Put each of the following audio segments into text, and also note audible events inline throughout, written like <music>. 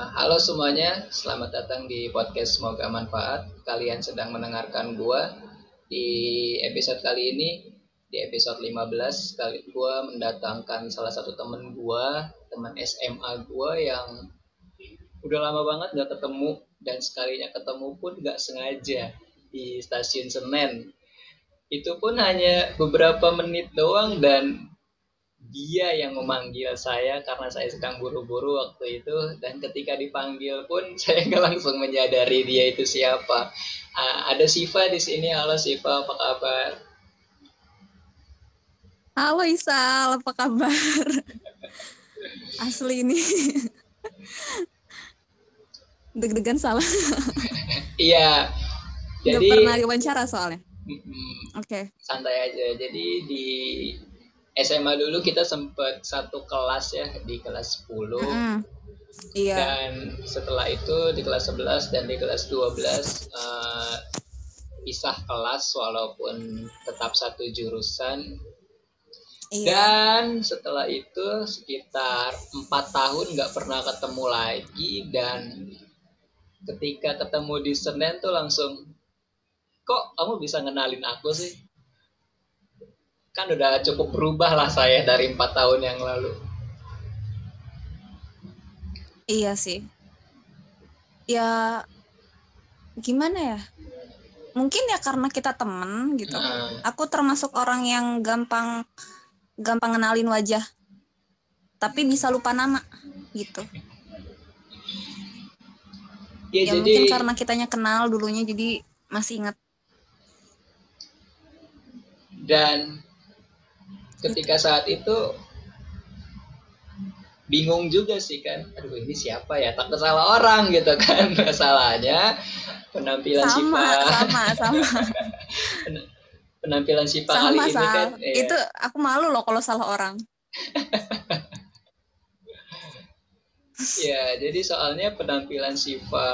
Halo semuanya, selamat datang di podcast Semoga Manfaat. Kalian sedang mendengarkan gua di episode kali ini di episode 15 kali gua mendatangkan salah satu temen gua, teman SMA gua yang udah lama banget gak ketemu dan sekalinya ketemu pun gak sengaja di stasiun Senen. Itu pun hanya beberapa menit doang dan dia yang memanggil saya karena saya sedang buru-buru waktu itu dan ketika dipanggil pun <laughs> saya nggak langsung menyadari dia itu siapa. Uh, ada Siva di sini. Halo Siva, apa kabar? Halo Isal, apa kabar? <laughs> Asli ini. <laughs> Deg-degan salah. Iya. Jadi pernah diwawancara soalnya. Oke. Okay. Santai aja. Jadi di SMA dulu kita sempat satu kelas ya di kelas 10. Mm. Iya. Dan setelah itu di kelas 11 dan di kelas 12 uh, eh, pisah kelas walaupun tetap satu jurusan. Iya. Dan setelah itu sekitar empat tahun nggak pernah ketemu lagi dan ketika ketemu di Senin tuh langsung kok kamu bisa ngenalin aku sih kan udah cukup berubah lah saya dari empat tahun yang lalu. Iya sih. Ya gimana ya? Mungkin ya karena kita temen gitu. Nah. Aku termasuk orang yang gampang gampang kenalin wajah. Tapi bisa lupa nama gitu. Ya, ya jadi... mungkin karena kitanya kenal dulunya jadi masih ingat. Dan ketika saat itu bingung juga sih kan. Aduh ini siapa ya? Tak salah orang gitu kan. <laughs> Masalahnya penampilan sama, Sipa sama sama. <laughs> Penampilan Sipa sama, kali ini kan iya. itu aku malu loh kalau salah orang. <laughs> Ya jadi soalnya penampilan Siva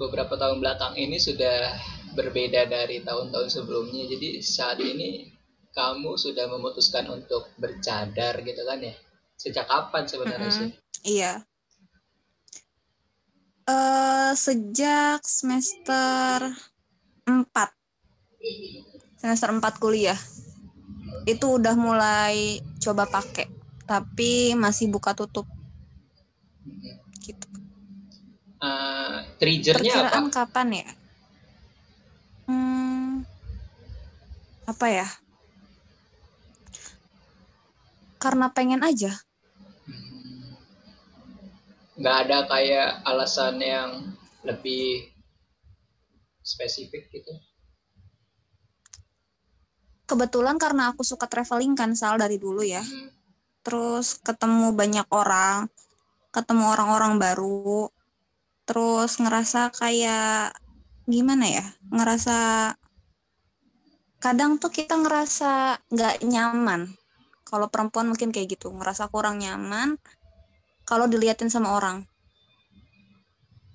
beberapa tahun belakang ini sudah berbeda dari tahun-tahun sebelumnya. Jadi saat ini kamu sudah memutuskan untuk bercadar gitu kan ya? Sejak kapan sebenarnya mm -hmm. sih? Iya. Uh, sejak semester 4 semester 4 kuliah itu udah mulai coba pakai tapi masih buka tutup gitu uh, triggernya apa? kapan ya hmm, apa ya karena pengen aja. Nggak ada kayak alasan yang lebih spesifik gitu? Kebetulan karena aku suka traveling kan sal dari dulu ya. Hmm. terus ketemu banyak orang ketemu orang-orang baru. Terus ngerasa kayak gimana ya ngerasa kadang tuh kita ngerasa nggak nyaman kalau perempuan mungkin kayak gitu ngerasa kurang nyaman kalau diliatin sama orang.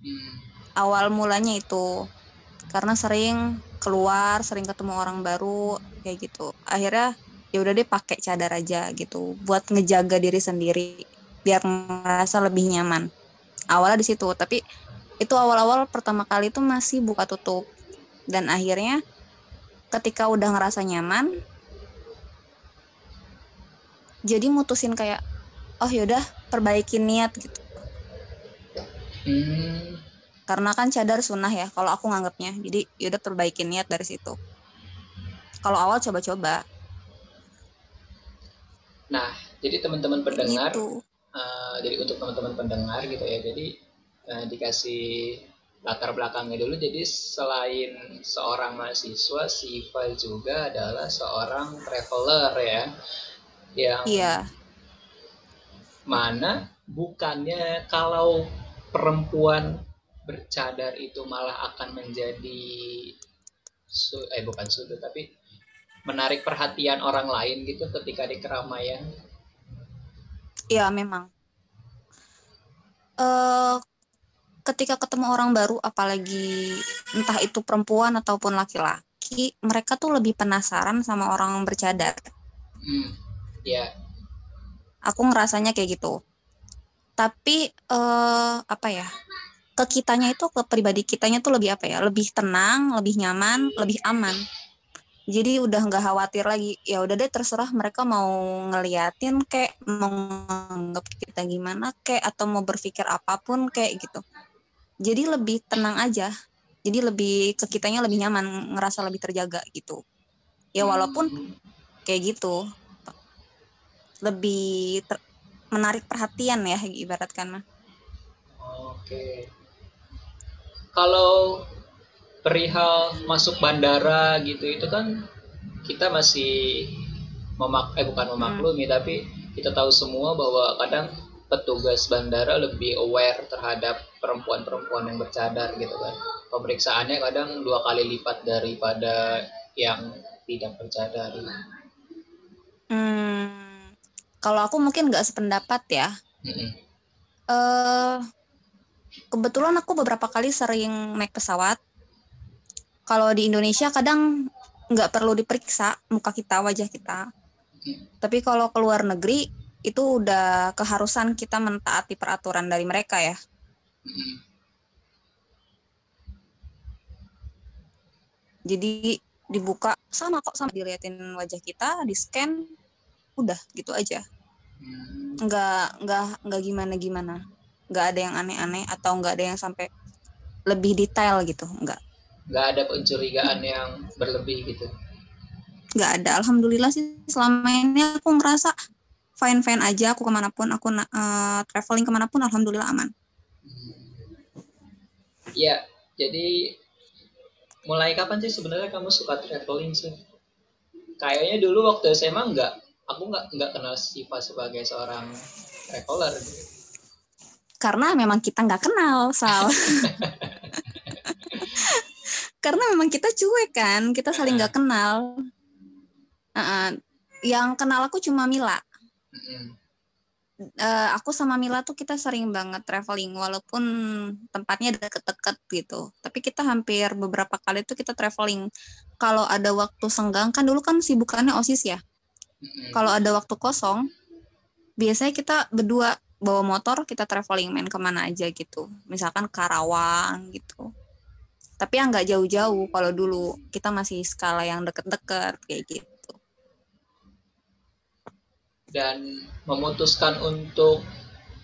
Hmm. awal mulanya itu karena sering keluar sering ketemu orang baru kayak gitu. Akhirnya ya udah deh pakai cadar aja gitu buat ngejaga diri sendiri biar ngerasa lebih nyaman. Awalnya di situ tapi itu awal-awal pertama kali itu masih buka tutup. Dan akhirnya ketika udah ngerasa nyaman jadi mutusin kayak oh yaudah perbaikin niat gitu. Hmm. karena kan cadar sunnah ya kalau aku nganggapnya. Jadi yaudah perbaikin niat dari situ. Kalau awal coba-coba. Nah jadi teman-teman pendengar gitu. uh, jadi untuk teman-teman pendengar gitu ya jadi uh, dikasih latar belakangnya dulu. Jadi selain seorang mahasiswa Siva juga adalah seorang traveler ya yang iya. mana bukannya kalau perempuan bercadar itu malah akan menjadi su eh bukan sudut tapi menarik perhatian orang lain gitu ketika di keramaian. Iya memang. Uh, ketika ketemu orang baru, apalagi entah itu perempuan ataupun laki-laki, mereka tuh lebih penasaran sama orang bercadar. Hmm. Iya. Aku ngerasanya kayak gitu. tapi uh, apa ya ke kitanya itu ke pribadi kitanya tuh lebih apa ya lebih tenang lebih nyaman lebih aman. Jadi udah nggak khawatir lagi. Ya udah deh terserah mereka mau ngeliatin kayak mau nganggap kita gimana kayak atau mau berpikir apa pun kayak gitu. Jadi lebih tenang aja. Jadi lebih ke kitanya lebih nyaman ngerasa lebih terjaga gitu. Ya walaupun kayak gitu lebih ter menarik perhatian ya ibaratkan mah. Oke. Kalau perihal masuk bandara gitu itu kan kita masih memak eh bukan memaklumi hmm. tapi kita tahu semua bahwa kadang petugas bandara lebih aware terhadap perempuan-perempuan yang bercadar gitu kan. Pemeriksaannya kadang dua kali lipat daripada yang tidak bercadar. Hmm, kalau aku mungkin nggak sependapat ya hmm. uh, kebetulan aku beberapa kali sering naik pesawat. Kalau di Indonesia kadang nggak perlu diperiksa muka kita, wajah kita. Tapi kalau ke luar negeri itu udah keharusan kita mentaati peraturan dari mereka ya. Jadi dibuka sama kok sama diliatin wajah kita, di scan, udah gitu aja. Nggak nggak nggak gimana gimana. Nggak ada yang aneh-aneh atau nggak ada yang sampai lebih detail gitu nggak. Nggak ada pencurigaan yang berlebih gitu? Nggak ada. Alhamdulillah sih selama ini aku ngerasa fine fine aja. Aku ke mana pun aku uh, traveling ke mana pun alhamdulillah aman. Ya jadi mulai kapan sih sebenarnya kamu suka traveling sih? Kayaknya dulu waktu SMA nggak aku nggak nggak kenal Siva sebagai seorang traveler. Gitu karena memang kita nggak kenal Sal. <laughs> Karena memang kita cuek kan kita saling nggak kenal. Uh, yang kenal aku cuma Mila. Uh, aku sama Mila tuh kita sering banget traveling walaupun tempatnya deket-deket gitu. Tapi kita hampir beberapa kali tuh kita traveling. Kalau ada waktu senggang kan dulu kan sibukannya osis ya kalau ada waktu kosong biasanya kita berdua bawa motor kita traveling main ke mana aja gitu. Misalkan Karawang gitu. Tapi yang nggak jauh-jauh kalau dulu kita masih skala yang deket-deket kayak gitu. Dan memutuskan untuk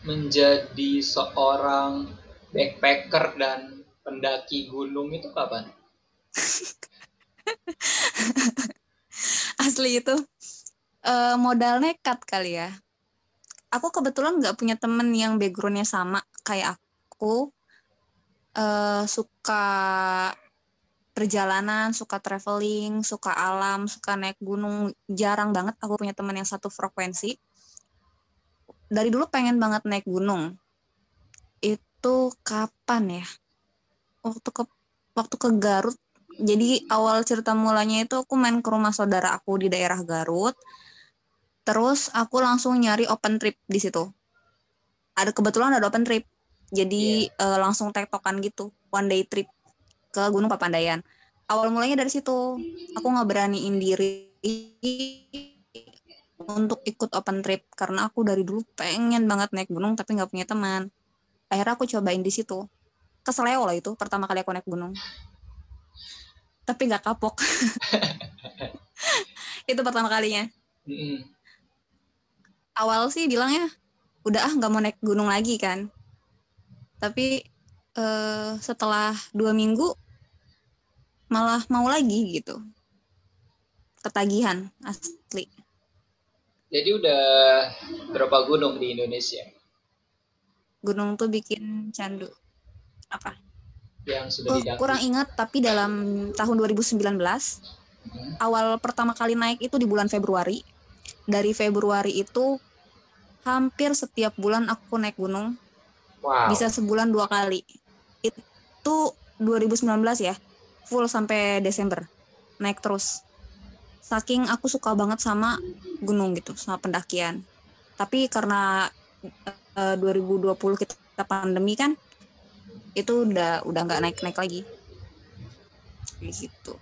menjadi seorang backpacker dan pendaki gunung itu kapan? <laughs> Asli itu uh, modal nekat kali ya aku kebetulan nggak punya temen yang backgroundnya sama kayak aku uh, suka perjalanan, suka traveling, suka alam, suka naik gunung. Jarang banget aku punya teman yang satu frekuensi. Dari dulu pengen banget naik gunung. Itu kapan ya? Waktu ke waktu ke Garut. Jadi awal cerita mulanya itu aku main ke rumah saudara aku di daerah Garut Terus aku langsung nyari open trip di situ. Ada kebetulan ada open trip. Jadi yeah. uh, langsung tektokan gitu, one day trip ke Gunung Papandayan. Awal mulanya dari situ. Aku nggak beraniin diri untuk ikut open trip karena aku dari dulu pengen banget naik gunung tapi nggak punya teman. Akhirnya aku cobain di situ. Keseleo lah itu pertama kali aku naik gunung. Tapi nggak kapok. <laughs> itu pertama kalinya. Mm -hmm awal sih bilangnya udah ah nggak mau naik gunung lagi kan. Tapi uh, setelah dua minggu malah mau lagi gitu. Ketagihan asli. Jadi udah berapa gunung di Indonesia? Gunung tuh bikin candu. Apa? Yang sudah oh, kurang ingat tapi dalam tahun 2019 hmm. awal pertama kali naik itu di bulan Februari. Dari Februari itu hampir setiap bulan aku naik gunung. Wow. Bisa sebulan dua kali. Itu 2019 ya. Full sampai Desember. Naik terus. Saking aku suka banget sama gunung gitu, sama pendakian. Tapi karena uh, 2020 kita pandemi kan, itu udah udah nggak naik-naik lagi. Gitu.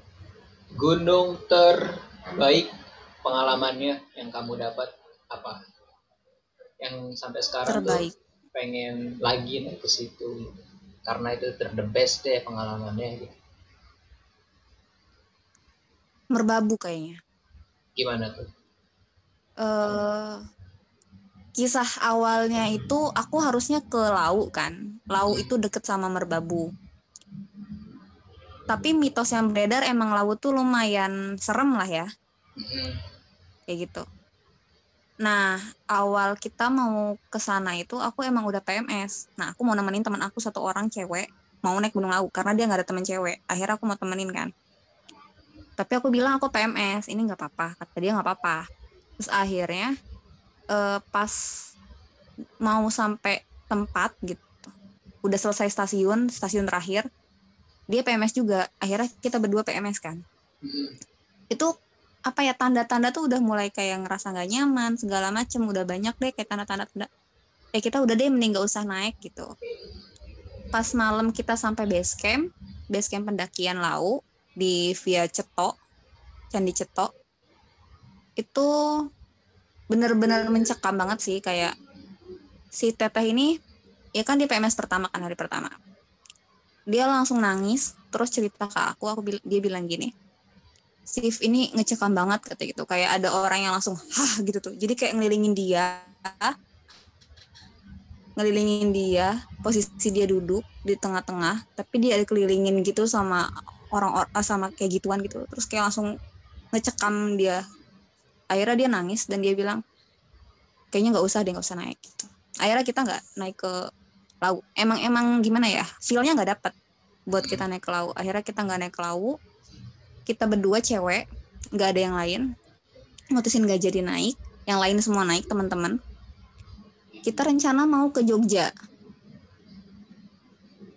Gunung terbaik pengalamannya yang kamu dapat apa? Yang sampai sekarang terbaik. tuh pengen lagi naik ke situ karena itu the best deh pengalamannya gitu. Merbabu kayaknya. Gimana tuh? Uh, kisah awalnya itu aku harusnya ke Lau kan. Lau itu deket sama Merbabu. Tapi mitos yang beredar emang Lau tuh lumayan serem lah ya. Kayak gitu. Nah, awal kita mau ke sana itu aku emang udah PMS. Nah, aku mau nemenin teman aku satu orang cewek mau naik Gunung Lau karena dia nggak ada teman cewek. Akhirnya aku mau temenin kan. Tapi aku bilang aku PMS, ini nggak apa-apa. Kata dia nggak apa-apa. Terus akhirnya uh, pas mau sampai tempat gitu udah selesai stasiun stasiun terakhir dia PMS juga akhirnya kita berdua PMS kan hmm. itu apa ya tanda-tanda tuh udah mulai kayak ngerasa nggak nyaman segala macem. Udah banyak deh kayak tanda-tanda tanda kita udah deh mending gak usah naik gitu. Pas malam kita sampai base camp base camp pendakian lau di via Cetok Candi Cetok itu bener-bener mencekam banget sih kayak si teteh ini ya kan dia PMS pertama kan hari pertama. Dia langsung nangis terus cerita ke aku aku dia bilang gini Sif ini ngecekam banget kata gitu kayak ada orang yang langsung hah gitu tuh. Jadi kayak ngelilingin dia. Ngelilingin dia posisi dia duduk di tengah-tengah tapi dia kelilingin gitu sama orang-orang sama kayak gituan gitu. Terus kayak langsung ngecekam dia. Akhirnya dia nangis dan dia bilang kayaknya nggak usah deh nggak usah naik gitu. Akhirnya kita nggak naik ke laut emang emang gimana ya feelnya nggak dapet buat kita naik ke laut akhirnya kita nggak naik ke laut kita berdua cewek nggak ada yang lain mutusin nggak jadi naik yang lain semua naik teman-teman. Kita rencana mau ke Jogja.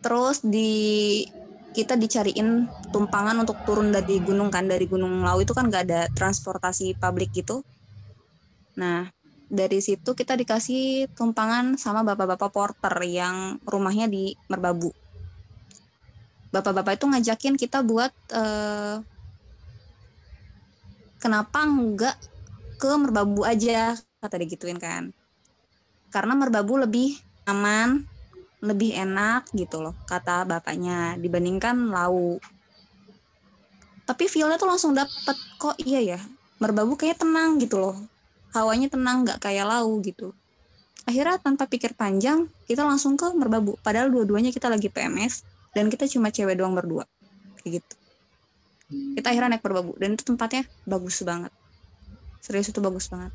Terus di kita dicariin tumpangan untuk turun dari gunung kan dari gunung Lau itu kan nggak ada transportasi publik gitu. Nah dari situ kita dikasih tumpangan sama bapak-bapak porter yang rumahnya di Merbabu. Bapak-bapak itu ngajakin kita buat uh, kenapa nggak ke Merbabu aja? Kata digituin kan. Karena Merbabu lebih aman lebih enak gitu loh kata bapaknya dibandingkan lau. Tapi feelnya tuh langsung dapet kok iya ya? Merbabu kayak tenang gitu loh. Hawanya tenang nggak kayak lau gitu. Akhirnya tanpa pikir panjang kita langsung ke merbabu. Padahal dua-duanya kita lagi PMS dan kita cuma cewek doang berdua. Kayak gitu kita akhirnya naik merbabu dan itu tempatnya bagus banget. Serius itu bagus banget.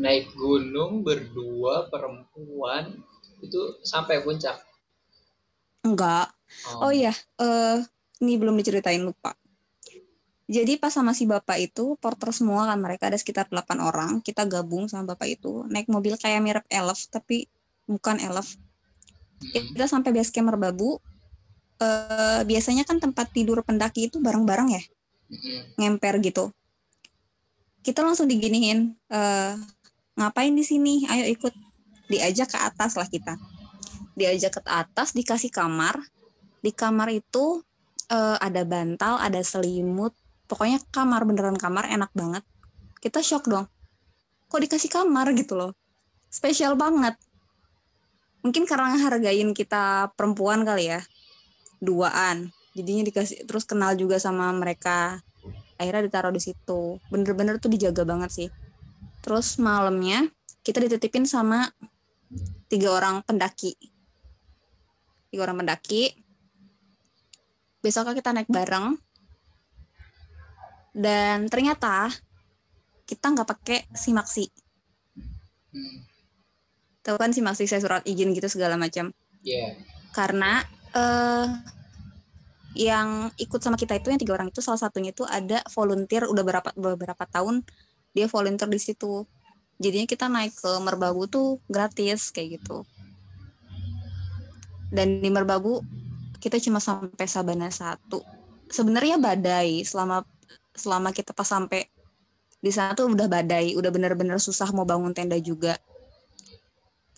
Naik gunung berdua perempuan itu sampai puncak? Enggak. Oh, oh iya uh, ini belum diceritain lupa. Jadi pas sama si bapak itu porter semua kan mereka ada sekitar 8 orang kita gabung sama bapak itu naik mobil kayak mirip elf tapi bukan elf. Hmm. kita sampai base camp merbabu uh, biasanya kan tempat tidur pendaki itu bareng-bareng ya? Ngemper gitu. Kita langsung diginiin uh, ngapain di sini? Ayo ikut. Diajak ke atas lah kita. Diajak ke atas dikasih kamar. Di kamar itu uh, ada bantal ada selimut. Pokoknya kamar beneran kamar enak banget. Kita shock dong. Kok dikasih kamar? gitu loh. Spesial banget. Mungkin karena hargain kita perempuan kali ya duaan. Jadinya dikasih terus kenal juga sama mereka. Akhirnya ditaruh di situ. Bener-bener tuh dijaga banget sih. Terus malamnya kita dititipin sama tiga orang pendaki. Tiga orang pendaki. Besoknya kita naik bareng. Dan ternyata kita nggak pakai simaksi. Tahu kan simaksi saya surat izin gitu segala macam? Yeah. karena uh, yang ikut sama kita itu yang tiga orang itu salah satunya itu ada volunteer udah berapa beberapa tahun dia volunteer di situ. Jadinya kita naik ke Merbabu tuh gratis kayak gitu. Dan di Merbabu kita cuma sampai Sabana satu. Sebenarnya badai selama selama kita pas sampai di sana tuh udah badai udah bener-bener susah mau bangun tenda juga.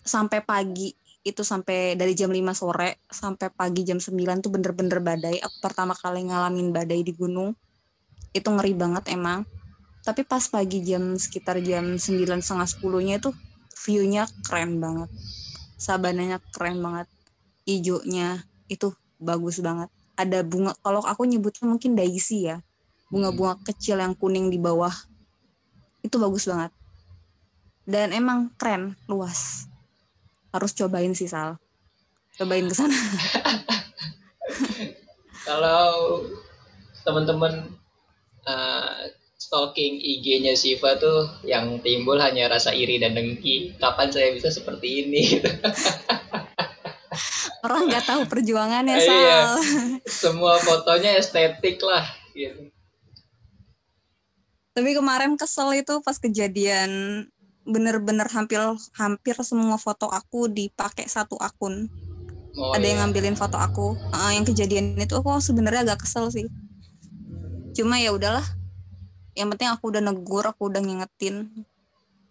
Sampai pagi itu sampai dari jam 5 sore sampai pagi jam 9 tuh bener-bener badai. Aku pertama kali ngalamin badai di gunung. Itu ngeri banget emang. Tapi pas pagi jam sekitar jam sembilan setengah sepuluhnya itu view-nya keren banget. Sabananya keren banget. Hijaunya itu bagus banget. Ada bunga kalau aku nyebutnya mungkin daisy ya. Bunga-bunga kecil yang kuning di bawah. Itu bagus banget. Dan emang keren luas harus cobain sih Sal. Cobain ke sana. <laughs> Kalau teman-teman uh, stalking IG-nya Siva tuh yang timbul hanya rasa iri dan dengki kapan saya bisa seperti ini? <laughs> Orang nggak tahu perjuangannya Sal iya. semua fotonya estetik lah gitu. Tapi kemarin kesel itu pas kejadian bener-bener hampir hampir semua foto aku dipakai satu akun. Oh, ada iya. yang ngambilin foto aku. Uh, yang kejadian itu aku sebenarnya agak kesel sih. Cuma ya udahlah. Yang penting aku udah negur, aku udah ngingetin.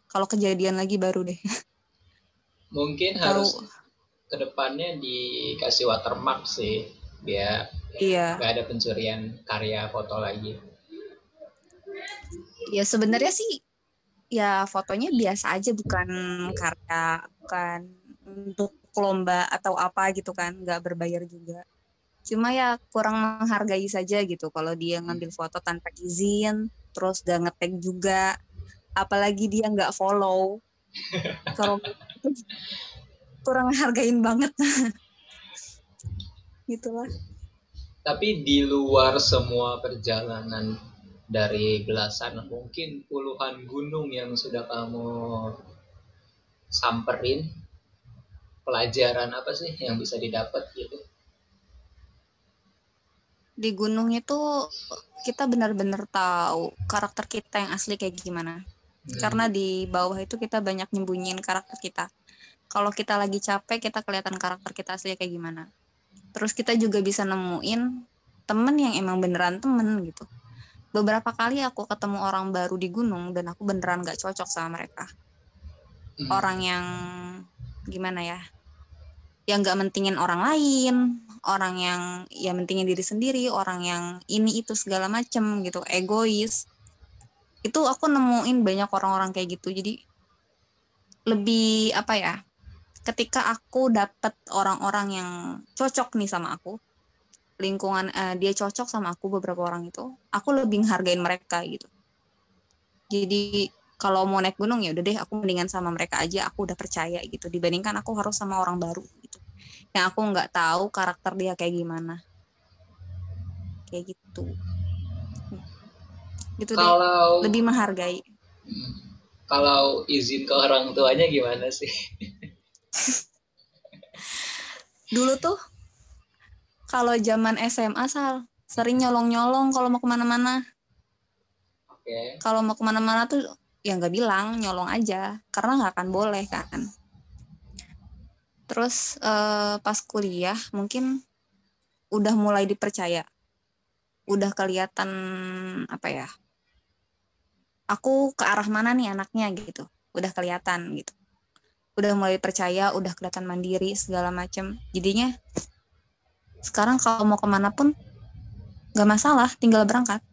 Kalau kejadian lagi baru deh. Mungkin harus ke depannya dikasih watermark sih biar iya. gak ada pencurian karya foto lagi ya sebenarnya sih ya fotonya biasa aja bukan karya bukan untuk lomba atau apa gitu kan nggak berbayar juga. Cuma ya kurang menghargai saja gitu kalau dia ngambil foto tanpa izin terus udah ngetek juga apalagi dia nggak follow. Kalau <laughs> kurang hargain banget. <laughs> Gitulah tapi di luar semua perjalanan dari belasan mungkin puluhan gunung yang sudah kamu samperin pelajaran apa sih yang bisa didapat gitu? Di gunung itu kita benar-benar tahu karakter kita yang asli kayak gimana. Hmm. karena di bawah itu kita banyak nyembunyiin karakter kita. Kalau kita lagi capek kita kelihatan karakter kita asli kayak gimana. Terus kita juga bisa nemuin temen yang emang beneran temen gitu beberapa kali aku ketemu orang baru di gunung dan aku beneran gak cocok sama mereka. Hmm. orang yang gimana ya yang gak mentingin orang lain orang yang ya mentingin diri sendiri orang yang ini itu segala macem gitu egois. Itu aku nemuin banyak orang-orang kayak gitu. Jadi lebih apa ya ketika aku dapet orang-orang yang cocok nih sama aku lingkungan uh, dia cocok sama aku beberapa orang itu aku lebih menghargain mereka gitu. Jadi kalau mau naik gunung ya udah deh aku mendingan sama mereka aja aku udah percaya gitu. Dibandingkan aku harus sama orang baru gitu. Yang aku nggak tahu karakter dia kayak gimana. Kayak gitu. Gitu kalau, deh lebih menghargai. Kalau izin ke orang tuanya gimana sih? <laughs> Dulu tuh kalau zaman SMA sal sering nyolong-nyolong kalau mau ke mana-mana. Oke. Okay. Kalau mau ke mana-mana tuh ya nggak bilang nyolong aja karena nggak akan boleh kan. Terus eh, pas kuliah mungkin udah mulai dipercaya, udah kelihatan apa ya? Aku ke arah mana nih anaknya gitu, udah kelihatan gitu. Udah mulai percaya, udah kelihatan mandiri segala macem. Jadinya sekarang kalau mau ke mana pun gak masalah tinggal berangkat.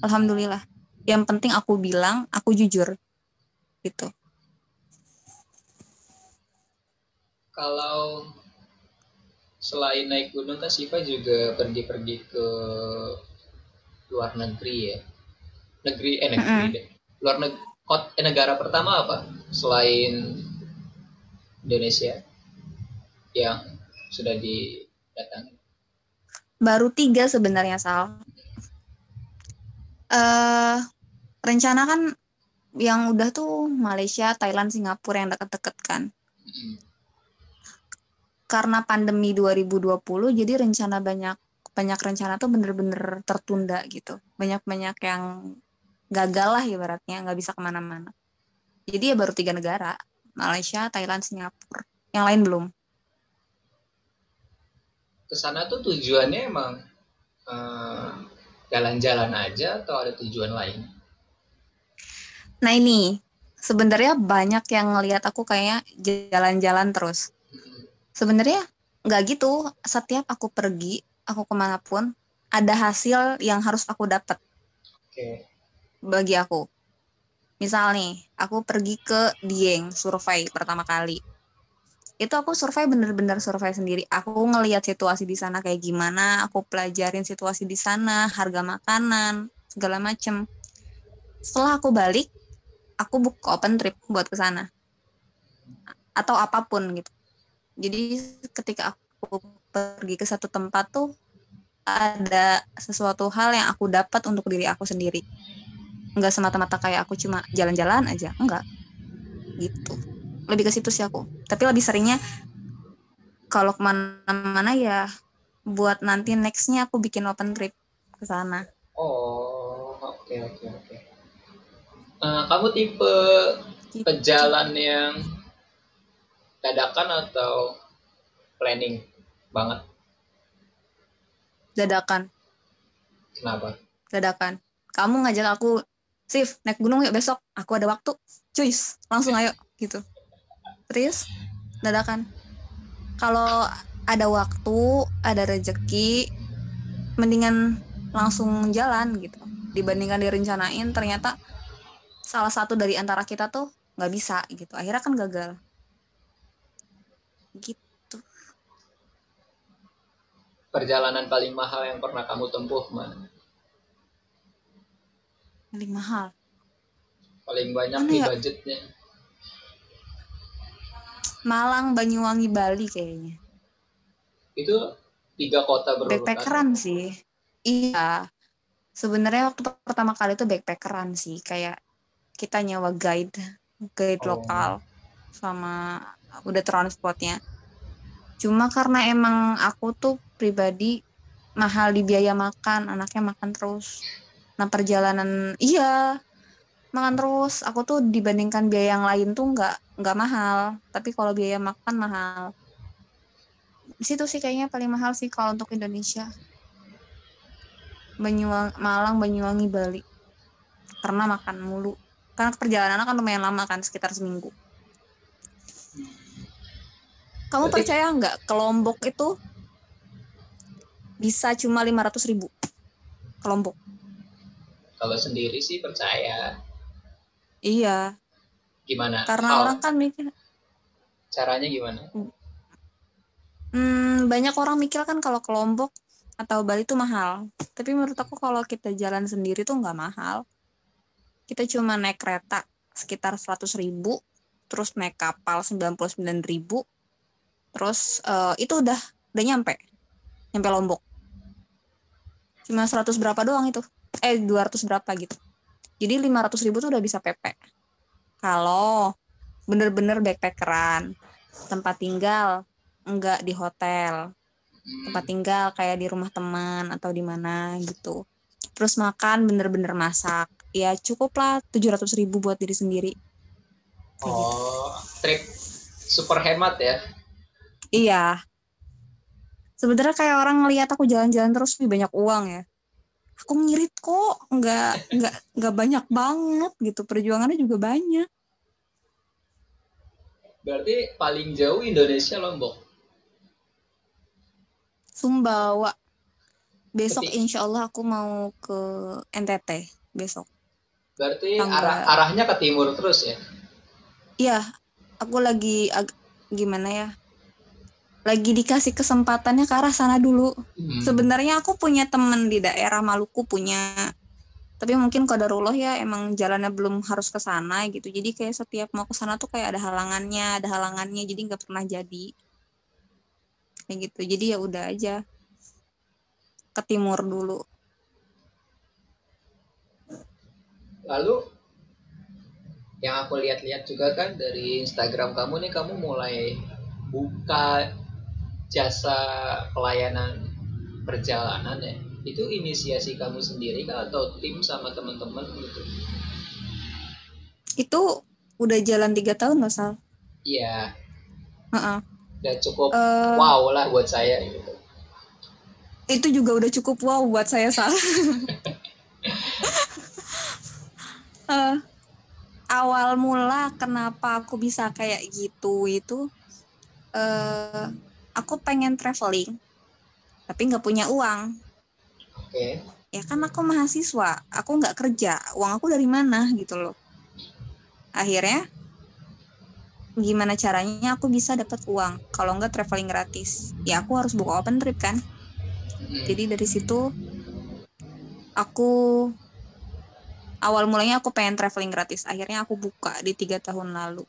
Alhamdulillah. Yang penting aku bilang aku jujur. Gitu. Kalau selain naik gunung kan Siva juga pergi-pergi ke luar negeri ya? Negeri eh negeri mm -hmm. deh. Luar negeri eh, negara pertama apa selain Indonesia yang sudah di datang? Baru tiga sebenarnya Sal. Uh, rencana kan yang udah tuh Malaysia, Thailand, Singapura yang deket-deket kan. Hmm. Karena pandemi 2020 jadi rencana banyak banyak rencana tuh bener-bener tertunda gitu. Banyak-banyak yang gagal lah ibaratnya nggak bisa ke mana-mana. Jadi ya baru tiga negara, Malaysia, Thailand, Singapura. Yang lain belum ke sana tuh tujuannya emang eh, jalan-jalan aja atau ada tujuan lain? Nah ini sebenarnya banyak yang ngelihat aku kayak jalan-jalan terus. Sebenarnya nggak gitu. Setiap aku pergi, aku ke mana pun ada hasil yang harus aku dapat. Okay. Bagi aku. Misal nih, aku pergi ke Dieng survei pertama kali. Itu aku survei bener-bener survei sendiri. Aku ngelihat situasi di sana kayak gimana aku pelajarin situasi di sana harga makanan segala macem. Setelah aku balik aku buka open trip buat ke sana. Atau apa pun gitu. Jadi ketika aku pergi ke satu tempat tuh ada sesuatu hal yang aku dapat untuk diri aku sendiri. Nggak semata-mata kayak aku cuma jalan-jalan aja enggak gitu lebih ke situ sih aku tapi lebih seringnya kalau ke mana-mana ya buat nanti nextnya aku bikin open trip ke sana oh oke okay, oke okay, oke okay. uh, kamu tipe gitu. pejalan yang dadakan atau planning banget dadakan kenapa dadakan kamu ngajak aku Sif, naik gunung yuk besok. Aku ada waktu. Cuis, langsung ayo gitu. Terus dadakan. Kalau ada waktu, ada rezeki, mendingan langsung jalan gitu. Dibandingkan direncanain, ternyata salah satu dari antara kita tuh nggak bisa gitu. Akhirnya kan gagal. Gitu. Perjalanan paling mahal yang pernah kamu tempuh mana? paling mahal paling banyak Mana di ya? budgetnya Malang Banyuwangi Bali kayaknya. Itu tiga kota berurutan backpackeran sih. Iya. Sebenarnya waktu pertama kali itu backpackeran sih. Kayak kita nyawa guide guide oh. lokal sama udah transportnya. Cuma karena emang aku tuh pribadi mahal di biaya makan anaknya makan terus. Nah perjalanan iya makan terus. Aku tuh dibandingkan biaya yang lain tuh nggak nggak mahal. Tapi kalau biaya makan mahal. Di situ sih kayaknya paling mahal sih kalau untuk Indonesia. Banyuwangi, Malang, Banyuwangi, Bali. Karena makan mulu. Karena perjalanan kan lumayan lama kan, sekitar seminggu. Kamu Berarti... percaya nggak ke Lombok itu bisa cuma 500 ribu ke Lombok? Kalau sendiri sih percaya. Iya. Gimana? Karena oh. orang kan mikir. Caranya gimana? Hmm, banyak orang mikir kan kalau ke Lombok atau Bali itu mahal. Tapi menurut aku kalau kita jalan sendiri tuh nggak mahal. Kita cuma naik kereta sekitar 100 ribu, terus naik kapal 99 ribu, terus uh, itu udah udah nyampe, nyampe Lombok. Cuma 100 berapa doang itu eh 200 berapa gitu jadi 500 ribu tuh udah bisa PP kalau bener-bener backpackeran tempat tinggal enggak di hotel tempat tinggal kayak di rumah teman atau di mana gitu. Terus makan bener-bener masak. Ya cukup lah 700 ribu buat diri sendiri. Kayak gitu. oh gitu. trip super hemat ya? Iya. Sebenarnya kayak orang ngelihat aku jalan-jalan terus lebih banyak uang ya aku ngirit kok. Nggak nggak nggak banyak banget gitu. Perjuangannya juga banyak. Berarti paling jauh Indonesia Lombok Sumbawa. Besok Tapi, insya Allah aku mau ke NTT besok. Berarti arah arahnya ke timur terus ya? Iya aku lagi ag gimana ya lagi dikasih kesempatannya ke arah sana dulu. Hmm. Sebenarnya aku punya temen di daerah Maluku punya, tapi mungkin kodarullah ya emang jalannya belum harus ke sana gitu. Jadi kayak setiap mau ke sana tuh kayak ada halangannya, ada halangannya, jadi nggak pernah jadi. Kayak gitu. Jadi ya udah aja ke timur dulu. Lalu yang aku lihat-lihat juga kan dari Instagram kamu nih kamu mulai buka jasa pelayanan perjalanan ya itu inisiasi kamu sendiri kah atau tim sama teman-teman gitu? Itu udah jalan tiga tahun loh sal. Iya. Uh -uh. udah cukup uh, wow lah buat saya gitu. itu juga udah cukup wow buat saya sal. Uh, <laughs> <laughs> awal mula kenapa aku bisa kayak gitu itu uh, aku pengen traveling tapi nggak punya uang. Oke. Okay. ya kan aku mahasiswa aku nggak kerja. Uang aku dari mana gitu loh. Akhirnya gimana caranya aku bisa dapat uang? Kalau enggak traveling gratis ya aku harus buka open trip kan? Hmm. jadi dari situ aku awal mulanya aku pengen traveling gratis. Akhirnya aku buka di tiga tahun lalu.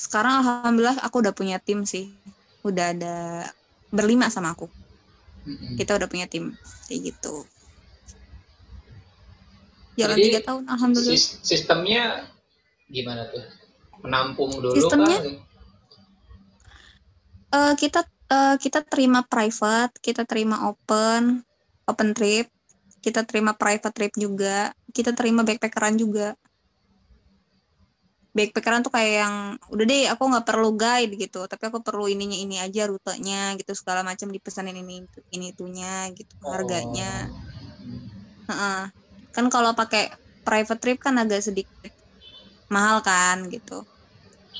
Sekarang alhamdulillah aku udah punya tim sih udah ada berlima sama aku Mm-mm. kita udah punya tim kayak gitu jalan tiga tahun alhamdulillah Sis- sistemnya gimana tuh? Menampung dulu Sistemnya? kah? Eh, kita eh, kita terima private, kita terima open, open trip, kita terima private trip juga, kita terima backpackeran juga. Backpackeran tuh kayak yang udah deh aku nggak perlu guide gitu, tapi aku perlu ininya ini aja rutenya gitu segala macam dipesanin ini ini itunya gitu harganya. Oh. Heeh. Kan kalau pakai private trip kan agak sedikit mahal kan gitu.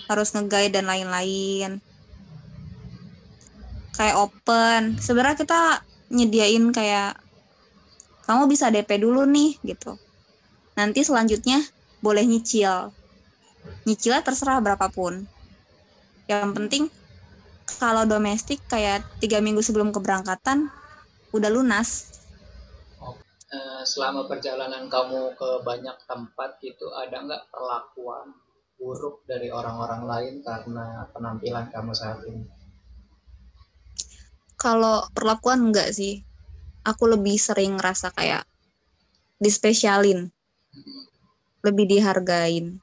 Harus nge-guide dan lain-lain. Kayak open. Sebenarnya kita nyediain kayak kamu bisa DP dulu nih gitu. Nanti selanjutnya boleh nyicil. Nyicilnya terserah berapapun. Yang penting kalau domestik kayak tiga minggu sebelum keberangkatan udah lunas. Eh, selama perjalanan kamu ke banyak tempat gitu, ada nggak perlakuan buruk dari orang-orang lain karena penampilan kamu saat ini? Kalau perlakuan enggak sih. Aku lebih sering ngerasa kayak dispesialin. Lebih dihargain.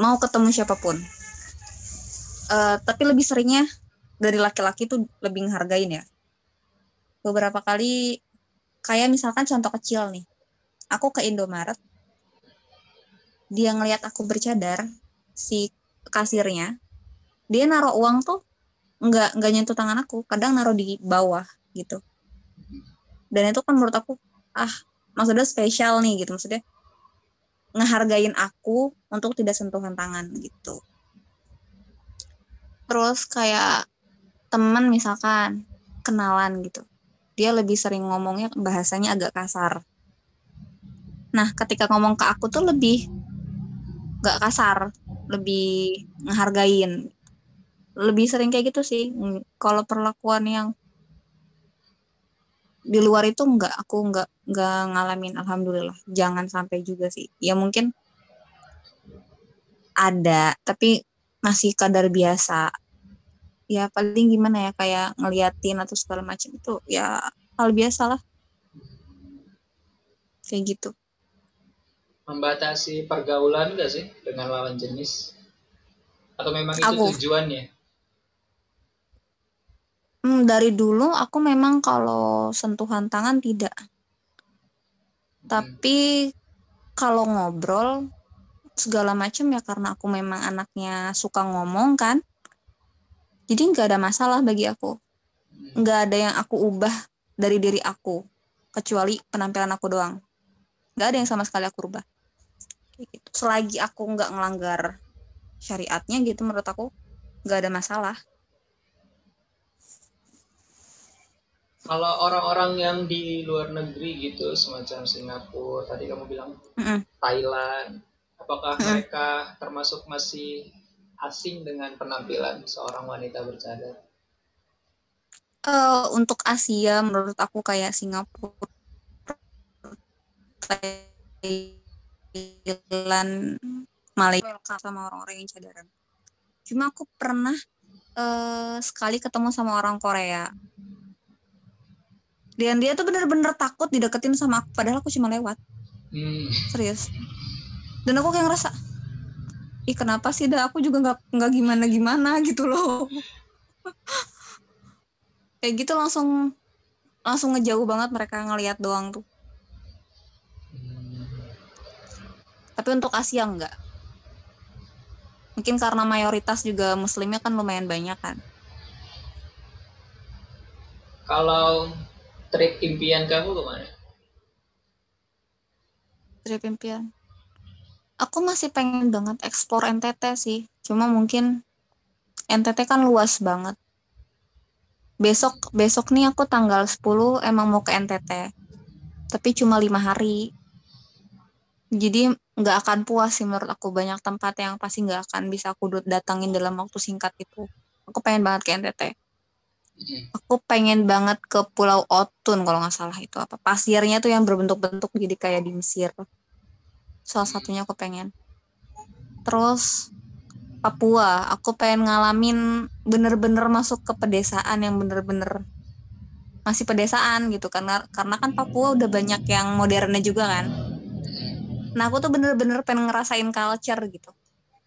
Mau ketemu siapa pun. Eh, tapi lebih seringnya dari laki-laki tuh lebih ngehargain ya. Beberapa kali kayak misalkan contoh kecil nih. Aku ke Indomaret. Dia ngelihat aku bercadar, si kasirnya, dia naruh uang tuh nggak nggak nyentuh tangan aku kadang naruh di bawah gitu dan itu kan menurut aku ah maksudnya spesial nih gitu maksudnya ngehargain aku untuk tidak sentuhan tangan gitu. Terus kayak temen misalkan kenalan gitu. Dia lebih sering ngomongnya bahasanya agak kasar. Nah ketika ngomong ke aku tuh lebih gak kasar lebih ngehargain. Lebih sering kayak gitu sih kalau perlakuan yang di luar itu enggak aku enggak enggak ngalamin alhamdulillah jangan sampai juga sih ya mungkin ada tapi masih kadar biasa ya paling gimana ya kayak ngeliatin atau segala macam itu ya hal biasa lah kayak gitu Membatasi pergaulan nggak sih dengan lawan jenis? Atau memang itu Aku. tujuannya? Hmm, dari dulu aku memang kalau sentuhan tangan tidak. Tapi kalau ngobrol segala macam ya karena aku memang anaknya suka ngomong kan. Jadi nggak ada masalah bagi aku. Nggak ada yang aku ubah dari diri aku kecuali penampilan aku doang. Nggak ada yang sama sekali aku Kayak gitu. selagi aku nggak ngelanggar syariatnya gitu menurut aku nggak ada masalah Kalau orang-orang yang di luar negeri gitu, semacam Singapura, tadi kamu bilang Mm-mm. Thailand, apakah Mm-mm. mereka termasuk masih asing dengan penampilan seorang wanita bercadar? Eh, untuk Asia menurut aku kayak Singapura Thailand Malaysia sama orang-orang yang cadaran cuma aku pernah eh, sekali ketemu sama orang Korea dan dia tuh bener-bener takut dideketin sama aku padahal aku cuma lewat. Hmm, serius. Dan aku kayak ngerasa ih kenapa sih dah? Aku juga nggak nggak gimana gimana gitu loh. <laughs> Kayak gitu langsung langsung ngejauh banget mereka ngelihat doang tuh. Hmm. tapi untuk Asia enggak mungkin karena mayoritas juga muslimnya kan lumayan banyak kan. Kalau trip impian kamu ke mana? trip impian. Aku masih pengen banget explore NTT sih. Cuma mungkin NTT kan luas banget. Besok besok nih aku tanggal 10 emang mau ke NTT tapi cuma lima hari. Jadi nggak akan puas sih menurut aku. Banyak tempat yang pasti nggak akan bisa aku datangin dalam waktu singkat itu. Aku pengen banget ke NTT aku pengen banget ke Pulau Otun kalau nggak salah itu apa. Pasirnya tuh yang berbentuk-bentuk jadi kayak di Mesir. Salah satunya aku pengen. Terus Papua. Aku pengen ngalamin bener-bener masuk ke pedesaan yang bener-bener masih pedesaan gitu. Karena karena kan Papua udah banyak yang modernnya juga kan. Nah aku tuh bener-bener pengen ngerasain culture gitu.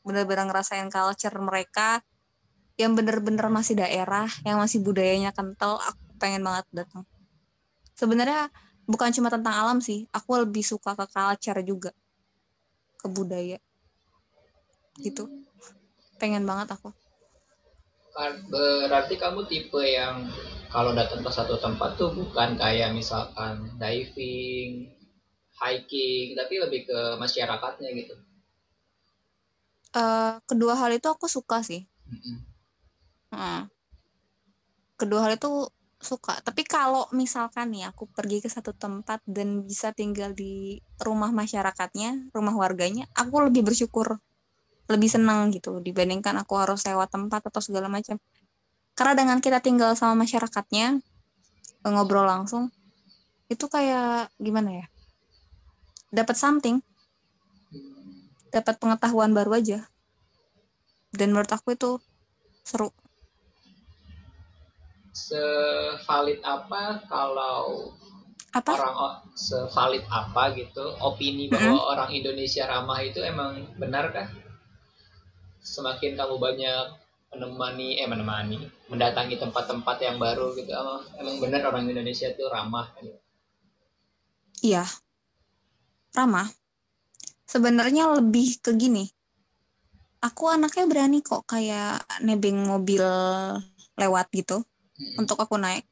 Bener-bener ngerasain culture mereka yang bener-bener masih daerah, yang masih budayanya kental. Aku pengen banget datang. Sebenarnya bukan cuma tentang alam sih, aku lebih suka ke culture juga, ke budaya. Gitu. Pengen banget aku. Berarti kamu tipe yang kalau datang ke satu tempat tuh bukan kayak misalkan diving, hiking tapi lebih ke masyarakatnya gitu uh, kedua hal itu aku suka sih mm-hmm. Kedua hal itu suka. Tapi kalau misalkan nih aku pergi ke satu tempat dan bisa tinggal di rumah masyarakatnya rumah warganya aku lebih bersyukur lebih senang gitu dibandingkan aku harus sewa tempat atau segala macam. Karena dengan kita tinggal sama masyarakatnya ngobrol langsung itu kayak gimana ya? Dapat something. Dapat pengetahuan baru aja. Dan menurut aku itu seru sevalid apa kalau apa? orang sevalid apa gitu opini bahwa -hmm. orang Indonesia ramah itu emang benar kah? Semakin kamu banyak menemani eh menemani mendatangi tempat-tempat yang baru gitu emang benar orang Indonesia itu ramah gitu. Iya, ramah sebenarnya lebih ke gini aku anaknya berani kok kayak nebeng mobil lewat gitu hmm. untuk aku naik.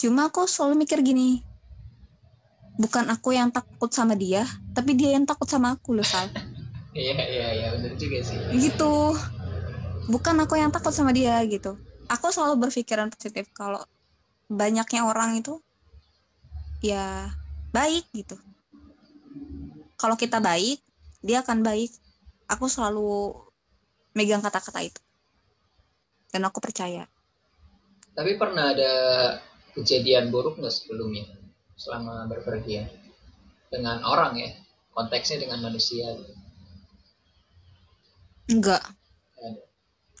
Cuma aku selalu mikir gini bukan aku yang takut sama dia tapi dia yang takut sama aku loh Sal. <laughs> Iya iya iya benar juga sih. Gitu. Bukan aku yang takut sama dia gitu. Aku selalu berpikiran positif kalau banyaknya orang itu ya baik gitu. Kalau kita baik dia akan baik. Aku selalu megang kata-kata itu. Dan aku percaya tapi pernah ada kejadian buruk nggak sebelumnya? Selama berpergian? Dengan orang ya? Konteksnya dengan manusia enggak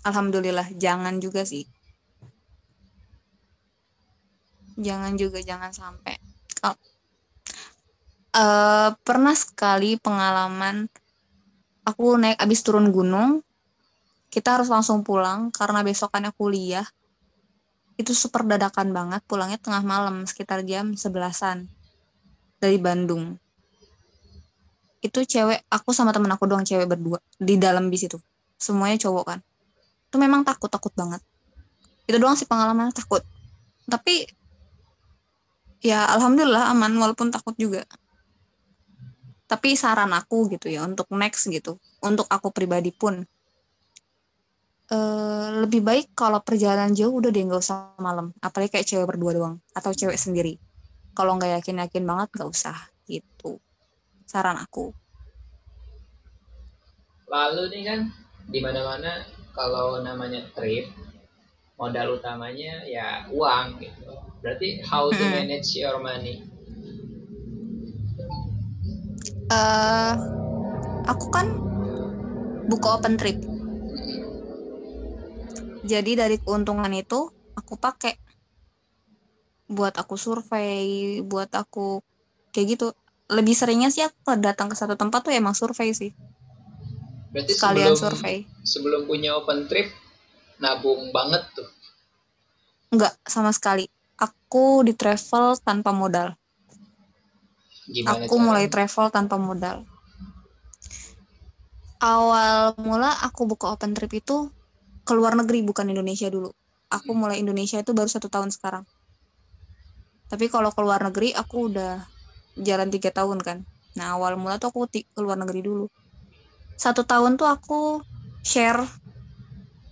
alhamdulillah jangan juga sih. Jangan juga jangan sampai. Oh, uh, pernah sekali pengalaman aku naik abis turun gunung kita harus langsung pulang karena besokannya kuliah itu super dadakan banget pulangnya tengah malam sekitar jam sebelasan dari Bandung. Itu cewek aku sama temen aku doang cewek berdua di dalam bis itu. Semuanya cowok kan. Itu memang takut takut banget. Itu doang sih pengalaman takut. Tapi ya alhamdulillah aman walaupun takut juga. Tapi saran aku gitu ya untuk next gitu untuk aku pribadi pun uh, lebih baik kalau perjalanan jauh udah deh nggak usah malam. Apalagi kayak cewek berdua doang atau cewek sendiri. Kalau nggak yakin yakin banget nggak usah gitu. Saran aku. Lalu nih kan di mana mana kalau namanya trip modal utamanya ya uang gitu. Berarti how to manage your money? Uh, aku kan buka open trip jadi dari keuntungan itu aku pakai. Buat aku survei buat aku kayak gitu. Lebih seringnya sih aku datang ke satu tempat tuh emang survei sih. Berarti sekalian sebelum, survei. sebelum punya open trip nabung banget tuh? Enggak sama sekali. Aku di travel tanpa modal. Gimana aku cara? mulai travel tanpa modal. Awal mula aku buka open trip itu ke luar negeri bukan Indonesia dulu. Aku mulai Indonesia itu baru satu tahun sekarang. Tapi kalau ke luar negeri aku udah jalan tiga tahun kan. Nah awal mula tuh aku ke luar negeri dulu. Satu tahun tuh aku share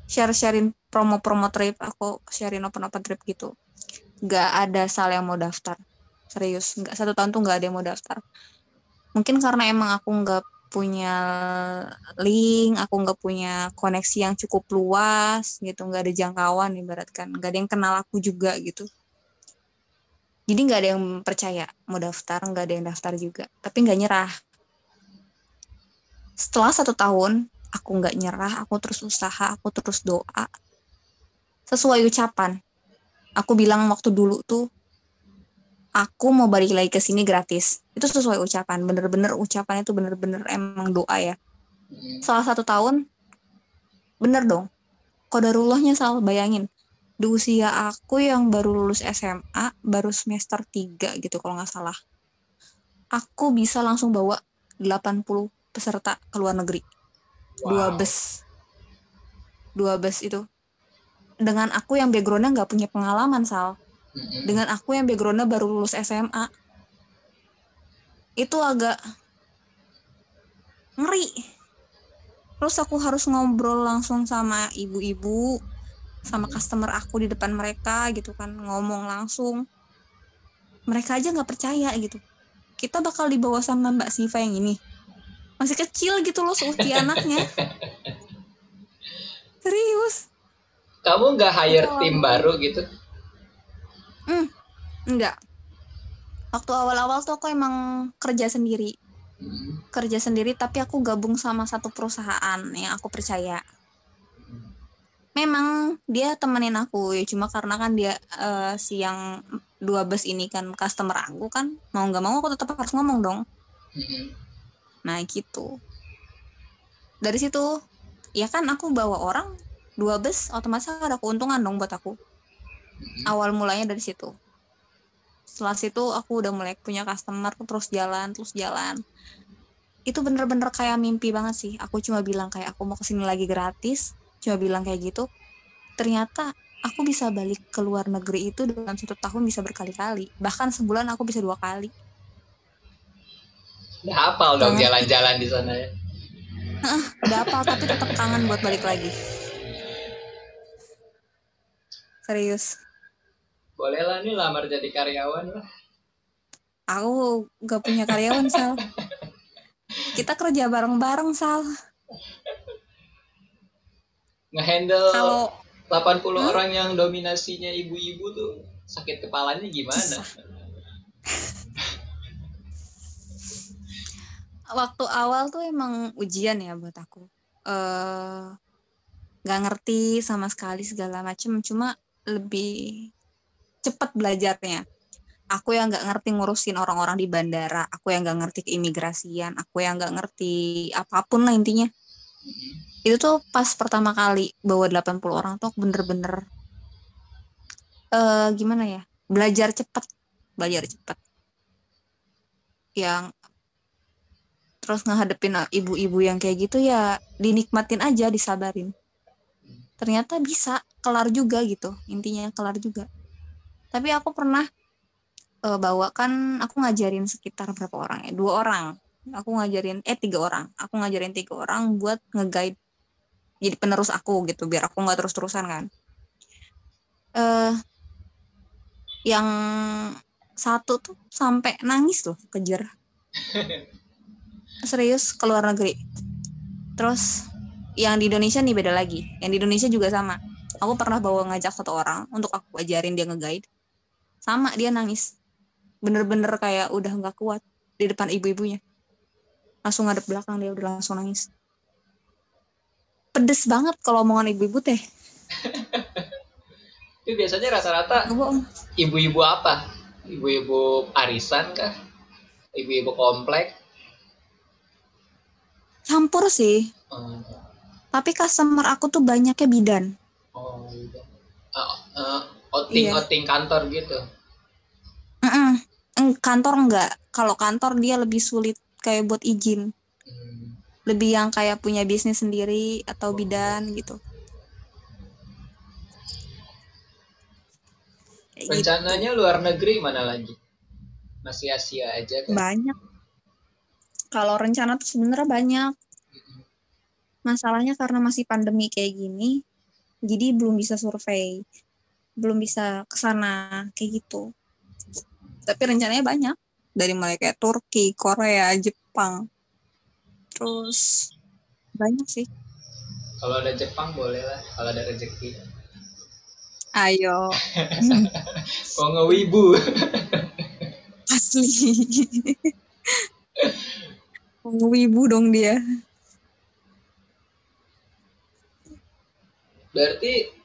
share sharein promo-promo trip aku sharein open open trip gitu gak ada sal yang mau daftar serius nggak satu tahun tuh nggak ada yang mau daftar mungkin karena emang aku nggak punya link, aku nggak punya koneksi yang cukup luas gitu, nggak ada jangkauan ibaratkan, nggak ada yang kenal aku juga gitu. Jadi nggak ada yang percaya mau daftar, nggak ada yang daftar juga, tapi nggak nyerah. Setelah satu tahun, aku nggak nyerah, aku terus usaha, aku terus doa. Sesuai ucapan, aku bilang waktu dulu tuh aku mau balik lagi ke sini gratis. Itu sesuai ucapan, bener-bener ucapan itu bener-bener emang doa ya. Salah satu tahun, bener dong. Kodarullahnya salah bayangin. Di usia aku yang baru lulus SMA, baru semester 3 gitu kalau nggak salah. Aku bisa langsung bawa 80 peserta ke luar negeri. Wow. Dua bus. Dua bus itu. Dengan aku yang backgroundnya nggak punya pengalaman, Sal dengan aku yang backgroundnya baru lulus SMA itu agak ngeri. Terus aku harus ngobrol langsung sama ibu-ibu sama customer aku di depan mereka gitu kan ngomong langsung. Mereka aja nggak percaya gitu. Kita bakal dibawa sama Mbak Siva yang ini. Masih kecil gitu loh seusia <laughs> anaknya. Serius. Kamu nggak hire tim baru gitu Hmm, enggak. Waktu awal-awal tuh aku emang kerja sendiri. Hmm. Kerja sendiri tapi aku gabung sama satu perusahaan yang aku percaya. Memang dia temenin aku ya cuma karena kan dia uh, si yang dua bus ini kan customer aku kan mau nggak mau aku tetap harus ngomong dong. Hmm. Nah gitu. Dari situ ya kan aku bawa orang dua bus otomatis ada keuntungan dong buat aku awal mulanya dari situ. Setelah situ aku udah mulai punya customer terus jalan terus jalan. Itu bener-bener kayak mimpi banget sih. Aku cuma bilang kayak aku mau ke sini lagi gratis. Cuma bilang kayak gitu. Ternyata aku bisa balik ke luar negeri itu dalam satu tahun bisa berkali-kali. Bahkan sebulan aku bisa dua kali. Udah hafal dong jalan-jalan di sana ya. Udah hafal tapi tetap kangen buat balik lagi. Serius boleh lah nih lamar jadi karyawan lah. Aku gak punya karyawan sal. Kita kerja bareng-bareng sal. Ngehandle kalau 80 hmm? orang yang dominasinya ibu-ibu tuh sakit kepalanya gimana? <laughs> Waktu awal tuh emang ujian ya buat aku. Uh, nggak ngerti sama sekali segala macam cuma lebih cepet belajarnya. Aku yang nggak ngerti ngurusin orang-orang di bandara aku yang nggak ngerti keimigrasian aku yang nggak ngerti apa pun lah intinya. Itu tuh pas pertama kali bawa 80 orang tuh bener-bener uh, gimana ya belajar cepet belajar cepet. Yang terus ngehadepin ibu-ibu yang kayak gitu ya dinikmatin aja disabarin. Ternyata bisa kelar juga gitu intinya kelar juga tapi aku pernah uh, bawa kan aku ngajarin sekitar berapa orang ya? Dua orang. Aku ngajarin eh tiga orang. Aku ngajarin tiga orang buat ngeguide jadi penerus aku gitu biar aku nggak terus terusan kan. Uh, yang satu tuh sampai nangis loh kejar. <laughs> Serius ke luar negeri. Terus yang di Indonesia nih beda lagi. Yang di Indonesia juga sama. Aku pernah bawa ngajak satu orang untuk aku ajarin dia ngeguide sama dia nangis. Bener-bener kayak udah nggak kuat di depan ibu-ibunya. Langsung ngadep belakang dia udah langsung nangis. Pedes banget kalau omongan ibu-ibu teh. <laughs> Itu biasanya rata-rata ibu-ibu apa? Ibu-ibu arisan kah? Ibu-ibu komplek? Campur sih. Hmm. tapi customer aku tuh banyaknya bidan. Oh bidan uh, uh, outing iya. outing kantor gitu mm -mm. kantor enggak kalau kantor dia lebih sulit kayak buat izin hmm. lebih yang kayak punya bisnis sendiri atau oh. bidan gitu rencananya gitu. luar negeri mana lagi masih Asia aja kan banyak kalau rencana tuh sebenarnya banyak masalahnya karena masih pandemi kayak gini jadi belum bisa survei belum bisa ke sana kayak gitu. Tapi rencananya banyak. Dari mulai kayak Turki Korea Jepang. Terus banyak sih. Kalau ada Jepang boleh lah kalau ada rezeki. Ayo. <laughs> Kok ngewibu? <laughs> Asli. Ngewibu dong dia. Berarti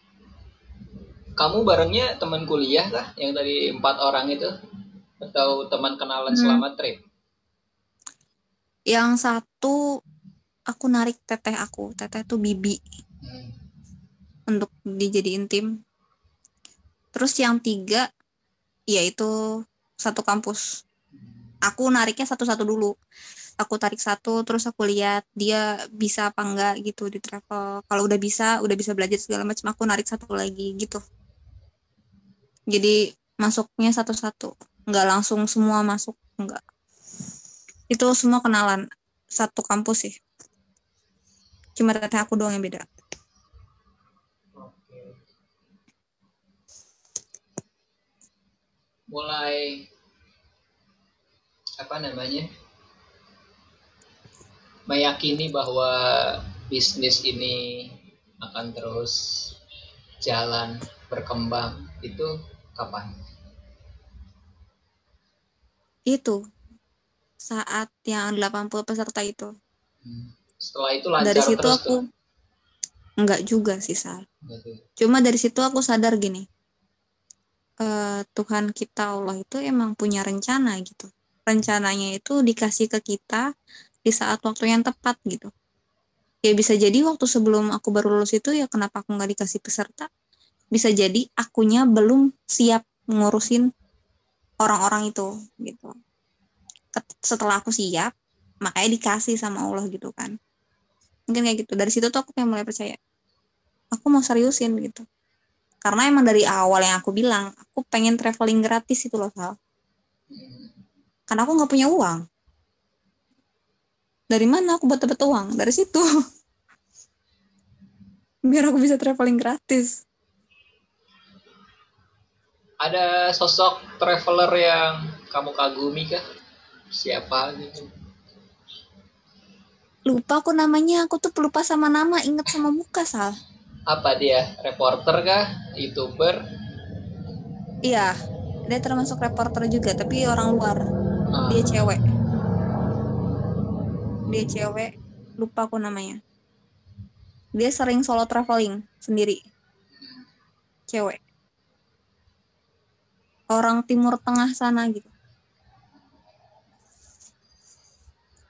kamu barengnya teman kuliah lah yang dari empat orang itu? Atau teman kenalan hmm. selama trip? Yang satu aku narik teteh aku. Teteh tuh bibi. Hmm. untuk dijadiin tim. Terus yang tiga yaitu satu kampus. Aku nariknya satu-satu dulu. Aku tarik satu terus aku lihat dia bisa apa enggak gitu di travel. Kalau udah bisa udah bisa belajar segala macam aku narik satu lagi gitu jadi masuknya satu-satu. Nggak langsung semua masuk enggak itu semua kenalan. Satu kampus sih. Cuma teteh aku doang yang beda. Mulai apa namanya? Meyakini bahwa bisnis ini akan terus jalan berkembang. Itu kapan? Itu saat yang 80 peserta itu. Hmm. Setelah itu lancar Dari situ terus aku tuh? enggak juga sih, Sal. Cuma dari situ aku sadar gini. Uh, Tuhan kita Allah itu emang punya rencana gitu. Rencananya itu dikasih ke kita di saat waktu yang tepat gitu ya bisa jadi waktu sebelum aku baru lulus itu ya kenapa aku nggak dikasih peserta bisa jadi akunya belum siap ngurusin orang-orang itu gitu. Setelah aku siap makanya dikasih sama Allah gitu kan. Mungkin kayak gitu. Dari situ tuh aku kayak mulai percaya aku mau seriusin gitu. Karena emang dari awal yang aku bilang aku pengen traveling gratis itu loh Sal karena aku nggak punya uang. Dari mana aku buat dapat uang? Dari situ. <laughs> Biar aku bisa traveling gratis ada sosok traveler yang kamu kagumi kah? Siapa gitu? Lupa aku namanya aku tuh pelupa sama nama inget sama muka sal. Apa dia? Reporter kah? Youtuber? Iya dia termasuk reporter juga tapi orang luar. Ah. dia cewek. Dia cewek lupa aku namanya. Dia sering solo traveling sendiri. Cewek orang timur tengah sana gitu.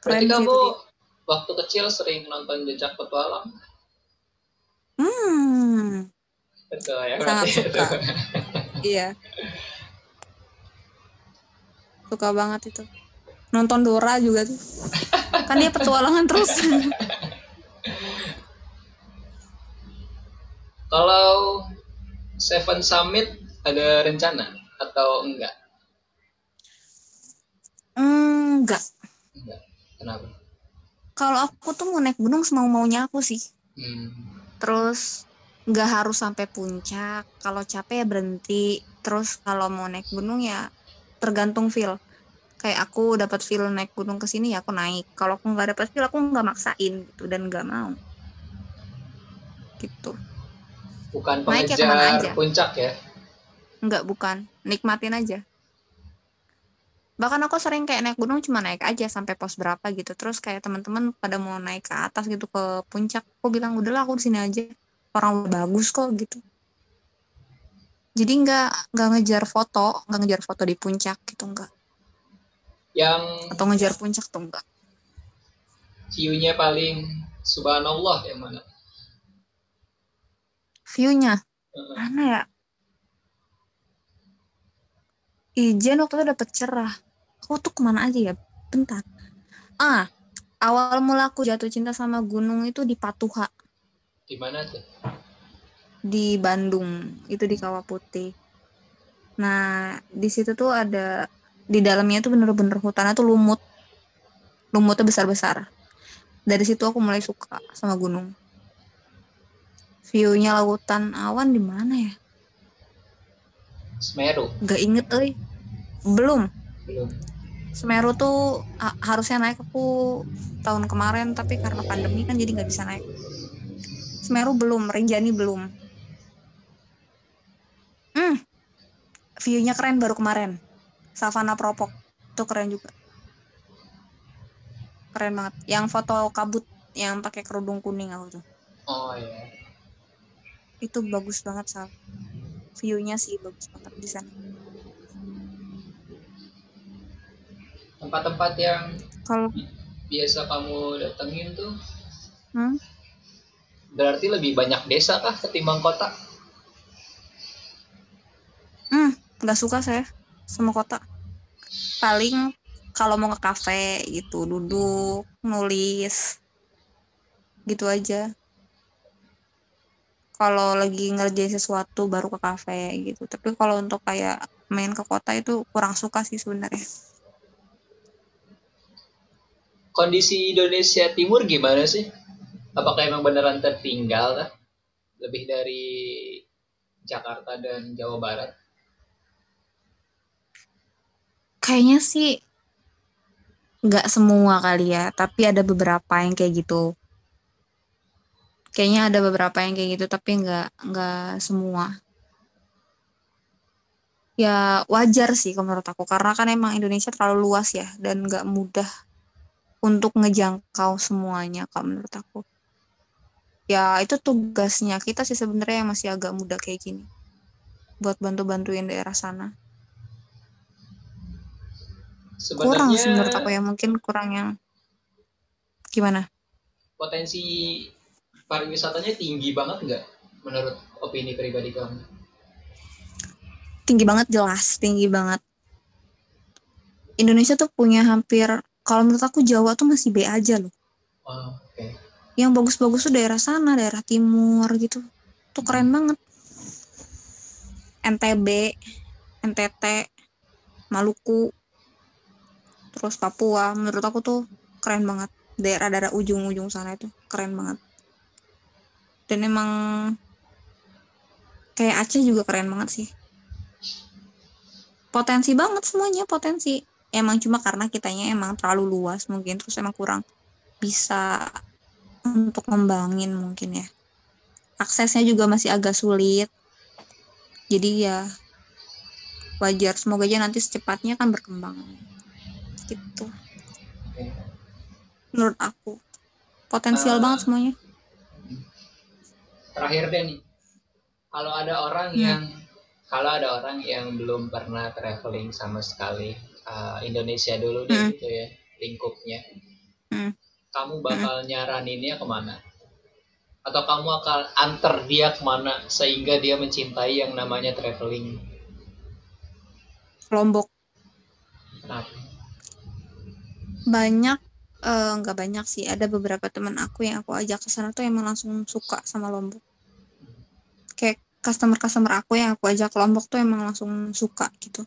Keren berarti kamu waktu kecil sering nonton jejak petualang? Hmm. Betul ya, sangat suka. <laughs> Iya. Suka banget itu. Nonton Dora juga tuh. Kan dia petualangan terus. Kalau Seven Summit ada rencana atau enggak? Enggak. Enggak. Kenapa? Kalau aku tuh mau naik gunung semau maunya aku sih. Hmm. terus nggak harus sampai puncak. Kalau capek ya berhenti. Terus kalau mau naik gunung ya tergantung feel. Kayak aku dapat feel naik gunung ke sini ya aku naik. Kalau aku nggak dapat feel aku nggak maksain gitu dan nggak mau. Gitu. Bukan naik ya aja? puncak ya nggak bukan. Nikmatin aja. Bahkan aku sering kayak naik gunung cuma naik aja sampai pos berapa gitu. Terus kayak teman-teman pada mau naik ke atas gitu ke puncak. Aku bilang udahlah aku di sini aja. Orang bagus kok gitu. Jadi nggak nggak ngejar foto nggak ngejar foto di puncak gitu nggak. Yang atau ngejar puncak tuh enggak view-nya paling subhanallah yang mana? View-nya? Uh. mana ya Ijen waktu itu dapet cerah. Aku tuh ke mana aja ya? Bentar. Ah awal mula aku jatuh cinta sama gunung itu di Patuha. Di mana tuh? Di Bandung. Itu di Kawah Putih. Nah di situ tuh ada di dalamnya tuh bener-bener hutannya tuh lumut. Lumutnya besar-besar. Dari situ aku mulai suka sama gunung. Viewnya lautan awan di mana ya Semeru Gak inget eh belum belum Semeru tuh ha harusnya naik aku tahun kemarin tapi karena pandemi kan jadi nggak bisa naik. Semeru belum, Rinjani belum. Hmm, view-nya keren baru kemarin. Savana Propok, tuh keren juga. Keren banget. Yang foto kabut yang pakai kerudung kuning aku tuh. Oh iya. Itu bagus banget sal. View-nya sih bagus banget di sana. Tempat-tempat yang Kalau biasa kamu datengin tuh hmm? berarti lebih banyak desa kah ketimbang kota? Hmm, nggak suka saya sama kota. Paling kalau mau ke kafe gitu, duduk, nulis, gitu aja. Kalau lagi ngerjain sesuatu baru ke kafe gitu. Tapi kalau untuk kayak main ke kota itu kurang suka sih sebenarnya. Kondisi Indonesia Timur gimana sih? Apakah emang beneran tertinggal kah? Lebih dari Jakarta dan Jawa Barat? Kayaknya sih nggak semua kali ya, tapi ada beberapa yang kayak gitu. Kayaknya ada beberapa yang kayak gitu, tapi nggak nggak semua. Ya wajar sih menurut aku, karena kan emang Indonesia terlalu luas ya, dan nggak mudah untuk ngejangkau semuanya kalau menurut aku. Ya itu tugasnya kita sih sebenarnya yang masih agak muda kayak gini, buat bantu-bantuin daerah sana. kurang sih menurut aku ya mungkin kurang yang gimana potensi pariwisatanya tinggi banget nggak menurut opini pribadi kamu? Tinggi banget jelas tinggi banget. Indonesia tuh punya hampir kalau menurut aku Jawa tuh masih B aja loh. Oh, okay. yang bagus-bagus tuh daerah sana daerah timur gitu. Tuh keren banget. NTB NTT Maluku terus Papua. Menurut aku tuh keren banget. Daerah-daerah ujung-ujung sana itu keren banget dan emang kayak Aceh juga keren banget sih. Potensi banget semuanya potensi. Emang cuma karena kitanya emang terlalu luas mungkin terus emang kurang bisa untuk ngembangin mungkin ya. Aksesnya juga masih agak sulit. Jadi ya wajar. Semoga aja nanti secepatnya kan berkembang. Gitu. Menurut aku. Potensial uh, banget semuanya terakhir deh nih kalau ada orang hmm. yang kalau ada orang yang belum pernah traveling sama sekali uh, Indonesia dulu deh hmm. gitu ya lingkupnya hmm. kamu bakal hmm. nyaraninnya ke mana atau kamu akan antar dia ke mana sehingga dia mencintai yang namanya traveling Lombok Kenapa? banyak uh, nggak banyak sih. Ada beberapa teman aku yang aku ajak ke sana tuh emang langsung suka sama Lombok. Kayak customer customer aku yang aku ajak ke Lombok tuh emang langsung suka gitu.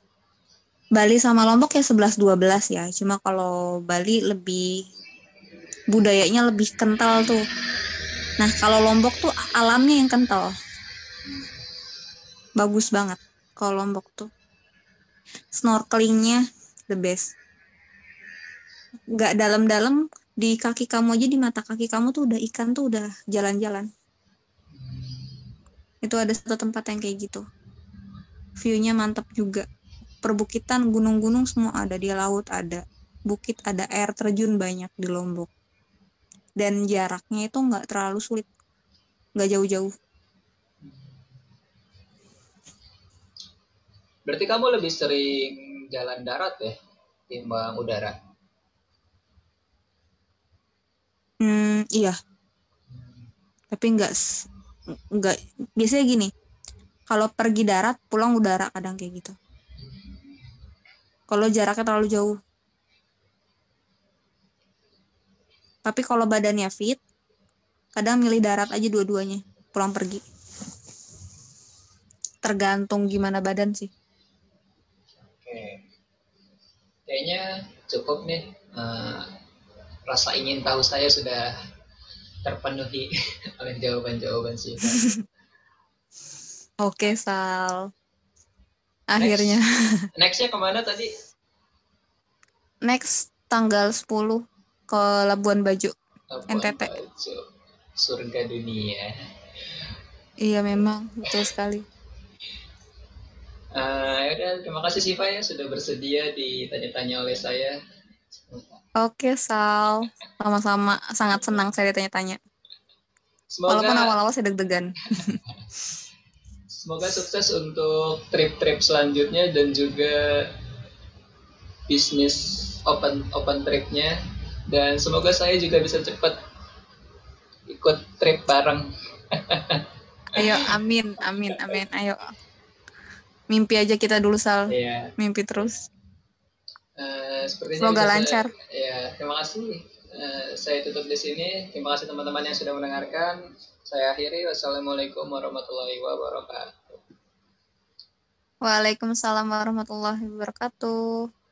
Bali sama Lombok ya 11 12 ya. Cuma kalau Bali lebih budayanya lebih kental tuh. Nah kalau Lombok tuh alamnya yang kental. Bagus banget kalau Lombok tuh. Snorkelingnya the best nggak dalam-dalam di kaki kamu aja di mata kaki kamu tuh udah ikan tuh udah jalan-jalan. Itu ada satu tempat yang kayak gitu. Viewnya mantap juga. Perbukitan gunung-gunung semua ada di laut ada bukit ada air terjun banyak di Lombok. Dan jaraknya itu nggak terlalu sulit nggak jauh-jauh. Berarti kamu lebih sering jalan darat ya timbang udara Hmm, iya. Tapi enggak enggak biasanya gini. Kalau pergi darat, pulang udara kadang kayak gitu. Kalau jaraknya terlalu jauh. Tapi kalau badannya fit, kadang milih darat aja dua-duanya, pulang pergi. Tergantung gimana badan sih. Oke. Kayaknya cukup nih. Uh, rasa ingin tahu saya sudah terpenuhi <laughs> oleh jawaban-jawaban sih. Oke, Sal. Akhirnya. Next, <laughs> nextnya ke mana tadi? next tanggal 10 ke Labuan Bajo. Labuan NTT. Bajo. Surga dunia. Iya memang betul sekali. Uh, yaudah, terima kasih Siva ya sudah bersedia ditanya-tanya oleh saya. Oke Sal, sama-sama sangat senang saya ditanya-tanya. Semoga, Walaupun awal-awal saya deg-degan. semoga sukses untuk trip-trip selanjutnya dan juga bisnis open open tripnya dan semoga saya juga bisa cepat ikut trip bareng. <laughs> Ayo, amin, amin, amin. Ayo. Mimpi aja kita dulu Sal. Iya. Mimpi terus. Uh, sepertinya Semoga lancar. Saya, ya, terima kasih. Uh, saya tutup di sini. Terima kasih teman-teman yang sudah mendengarkan. Saya akhiri. Wassalamualaikum warahmatullahi wabarakatuh. Waalaikumsalam warahmatullahi wabarakatuh.